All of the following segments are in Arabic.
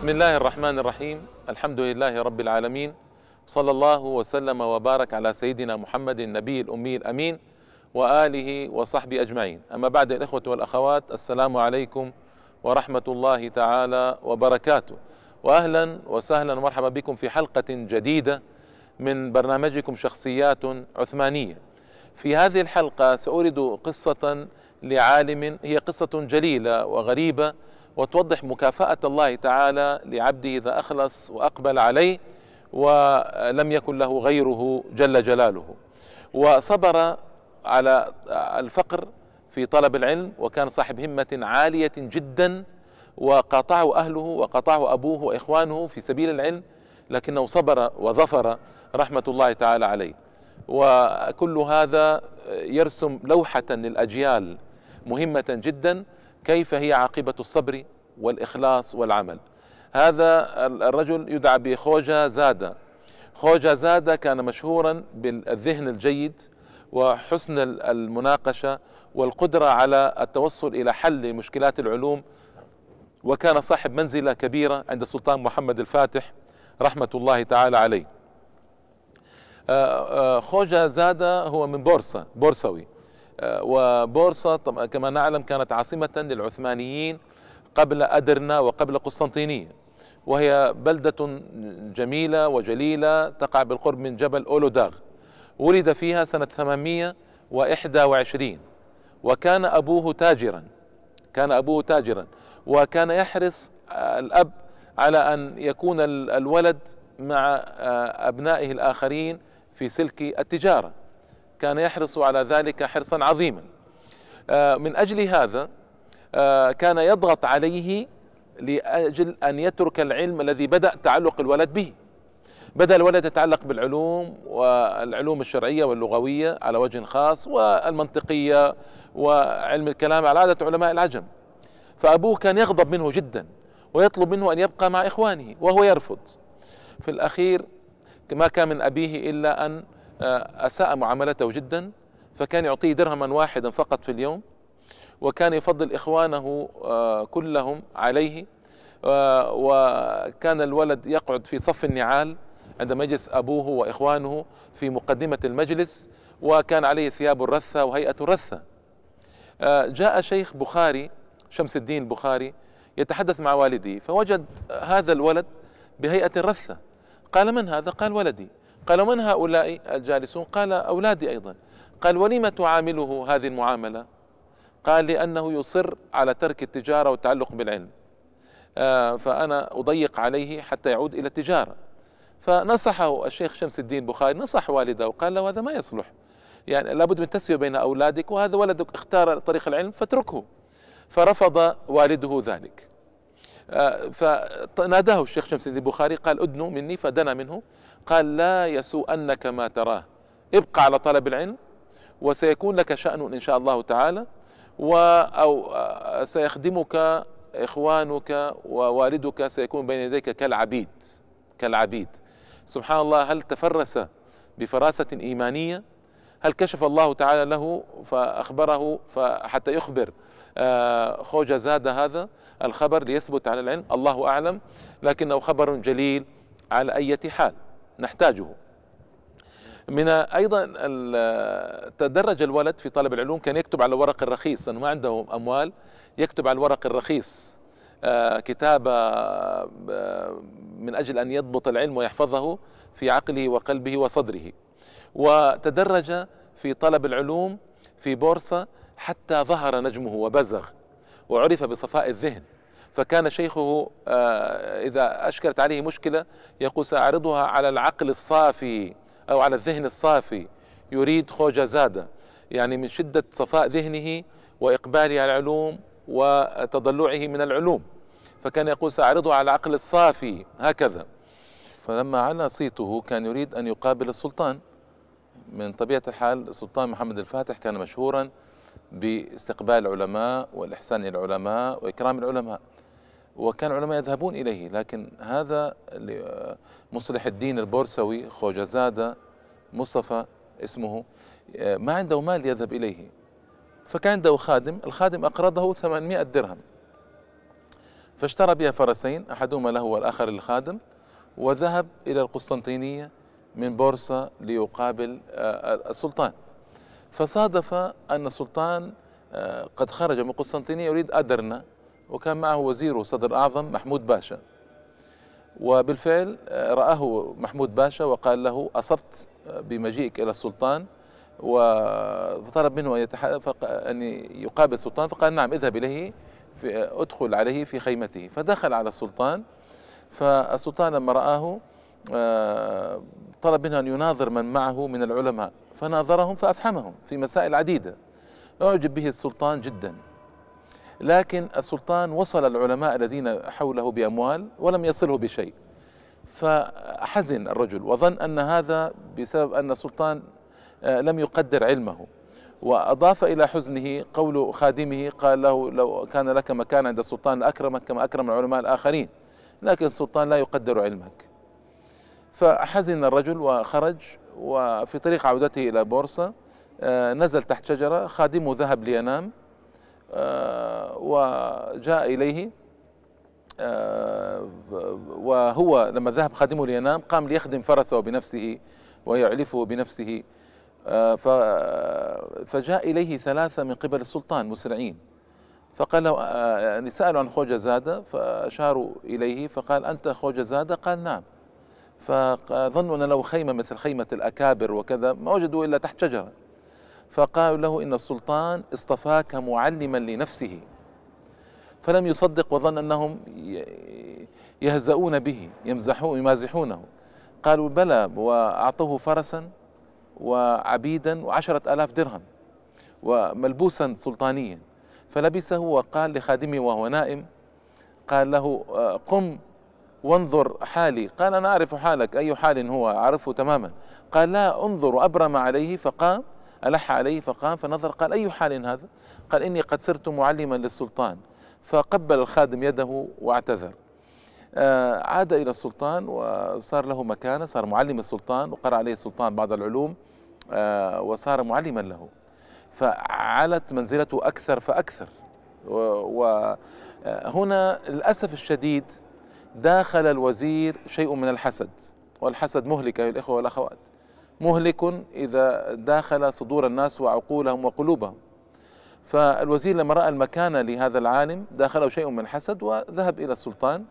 بسم الله الرحمن الرحيم الحمد لله رب العالمين صلى الله وسلم وبارك على سيدنا محمد النبي الأمي الأمين وآله وصحبه أجمعين أما بعد الإخوة والأخوات السلام عليكم ورحمة الله تعالى وبركاته وأهلا وسهلا ومرحبا بكم في حلقة جديدة من برنامجكم شخصيات عثمانية في هذه الحلقة سأورد قصة لعالم هي قصة جليلة وغريبة وتوضح مكافأة الله تعالى لعبده إذا أخلص وأقبل عليه ولم يكن له غيره جل جلاله. وصبر على الفقر في طلب العلم وكان صاحب همة عالية جدا وقاطعه أهله وقاطعه أبوه وإخوانه في سبيل العلم لكنه صبر وظفر رحمة الله تعالى عليه. وكل هذا يرسم لوحة للأجيال مهمة جدا كيف هي عاقبة الصبر والإخلاص والعمل. هذا الرجل يدعى بخوجة زادة. خوجة زادة كان مشهورا بالذهن الجيد وحسن المناقشة والقدرة على التوصل إلى حل مشكلات العلوم وكان صاحب منزلة كبيرة عند السلطان محمد الفاتح رحمة الله تعالى عليه. خوجة زادة هو من بورصة بورسوي. وبورصة كما نعلم كانت عاصمة للعثمانيين قبل أدرنا وقبل قسطنطينية. وهي بلدة جميلة وجليلة تقع بالقرب من جبل أولوداغ. ولد فيها سنة 821 وكان أبوه تاجرا. كان أبوه تاجرا. وكان يحرص الأب على أن يكون الولد مع أبنائه الآخرين في سلك التجارة. كان يحرص على ذلك حرصا عظيما. من أجل هذا كان يضغط عليه لأجل أن يترك العلم الذي بدأ تعلق الولد به. بدأ الولد يتعلق بالعلوم والعلوم الشرعية واللغوية على وجه خاص والمنطقية وعلم الكلام على عادة علماء العجم. فأبوه كان يغضب منه جدا ويطلب منه أن يبقى مع إخوانه وهو يرفض. في الأخير ما كان من أبيه إلا أن أساء معاملته جدا فكان يعطيه درهما واحدا فقط في اليوم وكان يفضل إخوانه كلهم عليه وكان الولد يقعد في صف النعال عندما يجلس أبوه وإخوانه في مقدمة المجلس وكان عليه ثياب الرثة وهيئة الرثة. جاء شيخ بخاري شمس الدين البخاري يتحدث مع والده فوجد هذا الولد بهيئة الرثة. قال من هذا؟ قال ولدي. قال من هؤلاء الجالسون؟ قال أولادي أيضا. قال ولم تعامله هذه المعاملة؟ قال لأنه يصر على ترك التجارة والتعلق بالعلم. آه فأنا أضيق عليه حتى يعود إلى التجارة. فنصحه الشيخ شمس الدين بخاري نصح والده وقال له هذا ما يصلح. يعني لابد من التسوية بين أولادك وهذا ولدك اختار طريق العلم فاتركه. فرفض والده ذلك. آه فناداه الشيخ شمس الدين البخاري قال ادنو مني فدنا منه. قال لا يسوءنك ما تراه. ابقى على طلب العلم وسيكون لك شأن إن شاء الله تعالى و أو سيخدمك إخوانك ووالدك سيكون بين يديك كالعبيد كالعبيد. سبحان الله هل تفرس بفراسة إيمانية؟ هل كشف الله تعالى له فأخبره حتى يخبر خوجة زاد هذا الخبر ليثبت على العلم؟ الله أعلم لكنه خبر جليل على أي حال. نحتاجه. من أيضا تدرج الولد في طلب العلوم كان يكتب على الورق الرخيص أنه ما عنده أموال يكتب على الورق الرخيص. كتابه من أجل أن يضبط العلم ويحفظه في عقله وقلبه وصدره. وتدرج في طلب العلوم في بورصة حتى ظهر نجمه وبزغ وعرف بصفاء الذهن. فكان شيخه إذا أشكلت عليه مشكلة يقول سأعرضها على العقل الصافي أو على الذهن الصافي يريد خوجة زادة يعني من شدة صفاء ذهنه وإقباله على العلوم وتضلعه من العلوم. فكان يقول سأعرضه على العقل الصافي هكذا. فلما علا صيته كان يريد أن يقابل السلطان. من طبيعة الحال السلطان محمد الفاتح كان مشهورا باستقبال العلماء والإحسان إلى العلماء وإكرام العلماء. وكان العلماء يذهبون إليه لكن هذا مصلح الدين البورسوي خوجزادة مصطفى اسمه ما عنده مال يذهب إليه. فكان عنده خادم الخادم أقرضه 800 درهم. فاشترى بها فرسين أحدهما له والآخر للخادم وذهب إلى القسطنطينية من بورصة ليقابل آه، السلطان. فصادف أن السلطان آه، قد خرج من قسطنطينية يريد أدرنا وكان معه وزيره صدر أعظم محمود باشا. وبالفعل آه، رآه محمود باشا وقال له أصبت بمجيئك إلى السلطان. وطلب منه أن, أن يقابل السلطان فقال نعم اذهب إليه في ادخل عليه في خيمته. فدخل على السلطان. فالسلطان لما رآه آه، طلب منه أن يناظر من معه من العلماء. فناظرهم فأفحمهم في مسائل عديدة. أعجب به السلطان جدا. لكن السلطان وصل العلماء الذين حوله بأموال ولم يصله بشيء. فحزن الرجل وظن أن هذا بسبب أن السلطان آه، لم يقدر علمه. وأضاف إلى حزنه قول خادمه قال له لو كان لك مكان عند السلطان لأكرمك كما أكرم العلماء الآخرين لكن السلطان لا يقدر علمك. فحزن الرجل وخرج وفي طريق عودته إلى بورصة آه، نزل تحت شجرة خادمه ذهب لينام. وجاء إليه آه، وهو لما ذهب خادمه لينام قام ليخدم فرسه بنفسه ويعلفه بنفسه. فجاء إليه ثلاثة من قبل السلطان مسرعين. فقال له يعني سألوا عن خوجة زادة فأشاروا إليه فقال أنت خوجة زادة؟ قال نعم. فظنوا أن له خيمة مثل خيمة الأكابر وكذا ما وجدوا إلا تحت شجرة. فقالوا له إن السلطان اصطفاك معلما لنفسه فلم يصدق وظن أنهم يهزؤون به يمزحون يمازحونه. قالوا بلى وأعطوه فرسا وعبيدا وعشرة آلاف درهم وملبوسا سلطانيا. فلبسه وقال لخادمه وهو نائم قال له قم وانظر حالي. قال أنا أعرف حالك أي حال هو؟ أعرفه تماما. قال لا انظر وأبرم عليه. فقام ألح عليه فقام فنظر قال أي حال هذا؟ قال إني قد صرت معلما للسلطان. فقبل الخادم يده واعتذر. آه عاد إلى السلطان وصار له مكانة صار معلم السلطان وقرأ عليه السلطان بعض العلوم آه وصار معلما له. فعلت منزلته أكثر فأكثر. وهنا للأسف الشديد داخل الوزير شيء من الحسد والحسد مهلك أيها الإخوة والأخوات. مهلك إذا داخل صدور الناس وعقولهم وقلوبهم. فالوزير لما رأى المكانة لهذا العالم داخله شيء من الحسد وذهب إلى السلطان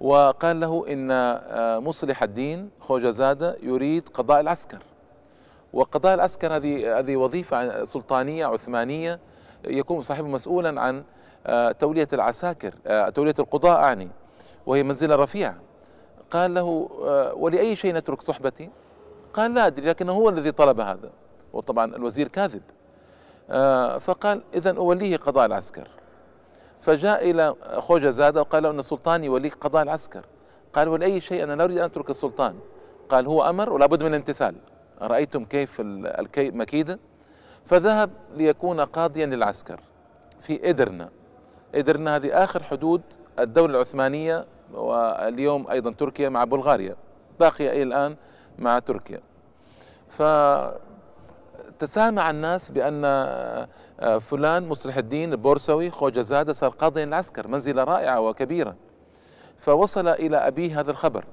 وقال له إن آه، مصلح الدين خوجزادة يريد قضاء العسكر. وقضاء العسكر هذه هذه وظيفة سلطانية عثمانية يكون صاحبه مسؤولا عن آه، تولية العساكر آه، تولية القضاء أعني وهي منزلة رفيعة. قال له آه، ولأي شيء نترك صحبتي؟ قال لا أدري لكنه هو الذي طلب هذا. وطبعا الوزير كاذب. فقال إذا أوليه قضاء العسكر. فجاء إلى خوجة زادة وقال له أن السلطان يوليك قضاء العسكر. قال ولأي شيء؟ أنا لا أريد أن أترك السلطان. قال هو أمر ولا بد من الامتثال. رأيتم كيف المكيدة فذهب ليكون قاضيا للعسكر في إدرنا إدرنا هذه آخر حدود الدولة العثمانية واليوم أيضا تركيا مع بلغاريا باقية إلى الآن مع تركيا. فتسامع الناس بأن فلان مصلح الدين البورسوي خوجزادة صار قاضيا للعسكر منزلة رائعة وكبيرة. فوصل إلى أبيه هذا الخبر.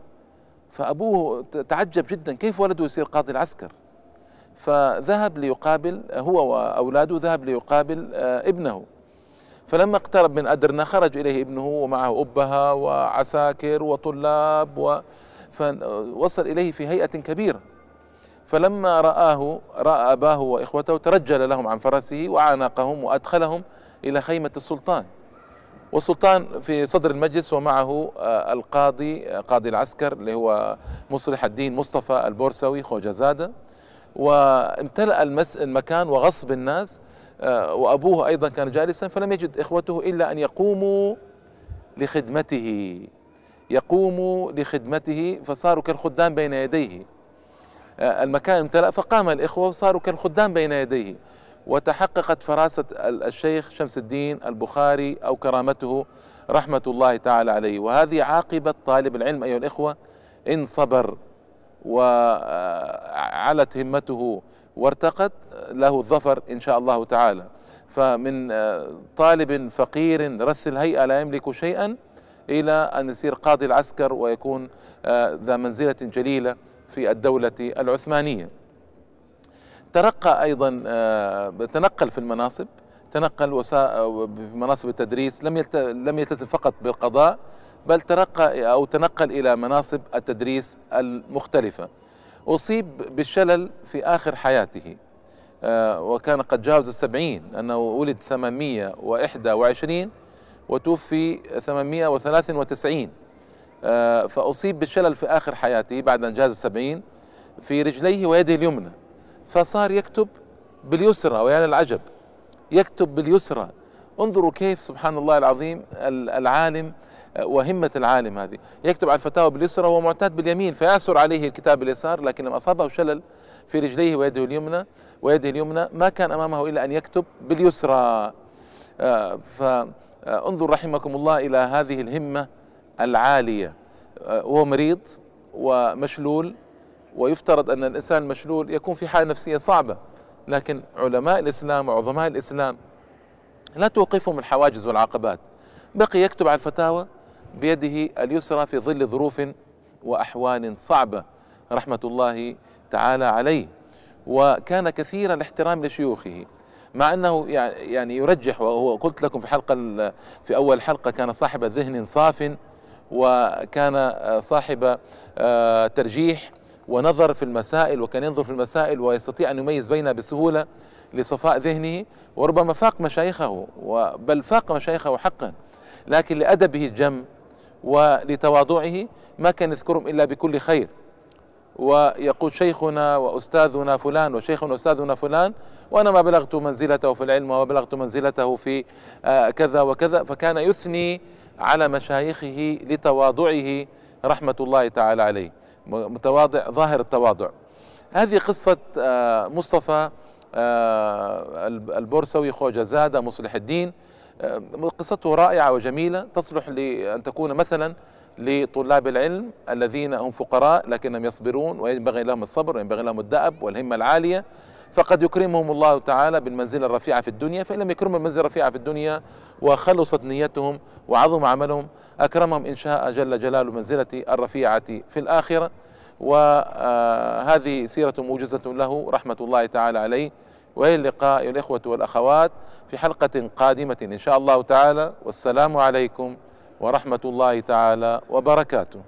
فأبوه تعجب جدا كيف ولده يصير قاضي العسكر؟ فذهب ليقابل هو وأولاده ذهب ليقابل آه، ابنه. فلما اقترب من أدرنا خرج إليه ابنه ومعه أبها وعساكر وطلاب و فوصل إليه في هيئة كبيرة. فلما رآه رأى أباه وإخوته ترجل لهم عن فرسه وعانقهم وأدخلهم إلى خيمة السلطان. والسلطان في صدر المجلس ومعه آه، القاضي آه، قاضي العسكر اللي هو مصلح الدين مصطفى البورسوي خوجزادة. وامتلأ المكان وغصب الناس وأبوه أيضا كان جالسا فلم يجد إخوته إلا أن يقوموا لخدمته. يقوموا لخدمته فصاروا كالخدام بين يديه. المكان امتلأ فقام الإخوة وصاروا كالخدام بين يديه. وتحققت فراسة الشيخ شمس الدين البخاري أو كرامته رحمة الله تعالى عليه. وهذه عاقبة طالب العلم أيها الإخوة إن صبر وعلت همته وارتقت له الظفر إن شاء الله تعالى. فمن آه، طالب فقير رث الهيئة لا يملك شيئا إلى أن يصير قاضي العسكر ويكون آه، ذا منزلة جليلة في الدولة العثمانية. ترقى أيضا آه، تنقل في المناصب تنقل في مناصب التدريس لم لم يلتزم فقط بالقضاء بل ترقى أو تنقل إلى مناصب التدريس المختلفة. أصيب بالشلل في آخر حياته. آه، وكان قد جاوز السبعين أنه ولد 821 وتوفي 893 آه، فأصيب بالشلل في آخر حياته بعد أن جاز السبعين في رجليه ويده اليمنى. فصار يكتب باليسرى ويعني العجب يكتب باليسرى. انظروا كيف سبحان الله العظيم العالم وهمة العالم هذه. يكتب على الفتاوى باليسرى وهو معتاد باليمين فيعسر عليه الكتاب باليسار لكن لما أصابه شلل في رجليه ويده اليمنى ويده اليمنى ما كان أمامه إلا أن يكتب باليسرى. آه، فانظر رحمكم الله إلى هذه الهمة العالية. آه، وهو مريض ومشلول ويفترض أن الإنسان المشلول يكون في حالة نفسية صعبة لكن علماء الإسلام وعظماء الإسلام لا توقفهم الحواجز والعقبات. بقي يكتب على الفتاوى بيده اليسرى في ظل ظروف وأحوال صعبة رحمة الله تعالى عليه. وكان كثير الاحترام لشيوخه مع أنه يعني يرجح وهو قلت لكم في حلقة في أول حلقة كان صاحب ذهن صاف وكان صاحب آه، ترجيح ونظر في المسائل وكان ينظر في المسائل ويستطيع أن يميز بينها بسهولة لصفاء ذهنه وربما فاق مشايخه بل فاق مشايخه حقا لكن لأدبه الجم ولتواضعه ما كان يذكرهم إلا بكل خير. ويقول شيخنا وأستاذنا فلان وشيخنا وأستاذنا فلان وأنا ما بلغت منزلته في العلم وما بلغت منزلته في آه، كذا وكذا. فكان يثني على مشايخه لتواضعه رحمة الله تعالى عليه. متواضع ظاهر التواضع. هذه قصة آه، مصطفى آه، البورسوي خوجة زادة مصلح الدين. قصته رائعة وجميلة. تصلح لأن تكون مثلا لطلاب العلم الذين هم فقراء لكنهم يصبرون وينبغي لهم الصبر وينبغي لهم الدأب والهمة العالية. فقد يكرمهم الله تعالى بالمنزلة الرفيعة في الدنيا فإن لم يكرمهم بالمنزلة الرفيعة في الدنيا وخلصت نيتهم وعظم عملهم أكرمهم إن شاء جل جلاله منزلة الرفيعة في الآخرة. وهذه سيرة موجزة له رحمة الله تعالى عليه. وإلى اللقاء الإخوة والأخوات في حلقة قادمة إن شاء الله تعالى. والسلام عليكم ورحمة الله تعالى وبركاته.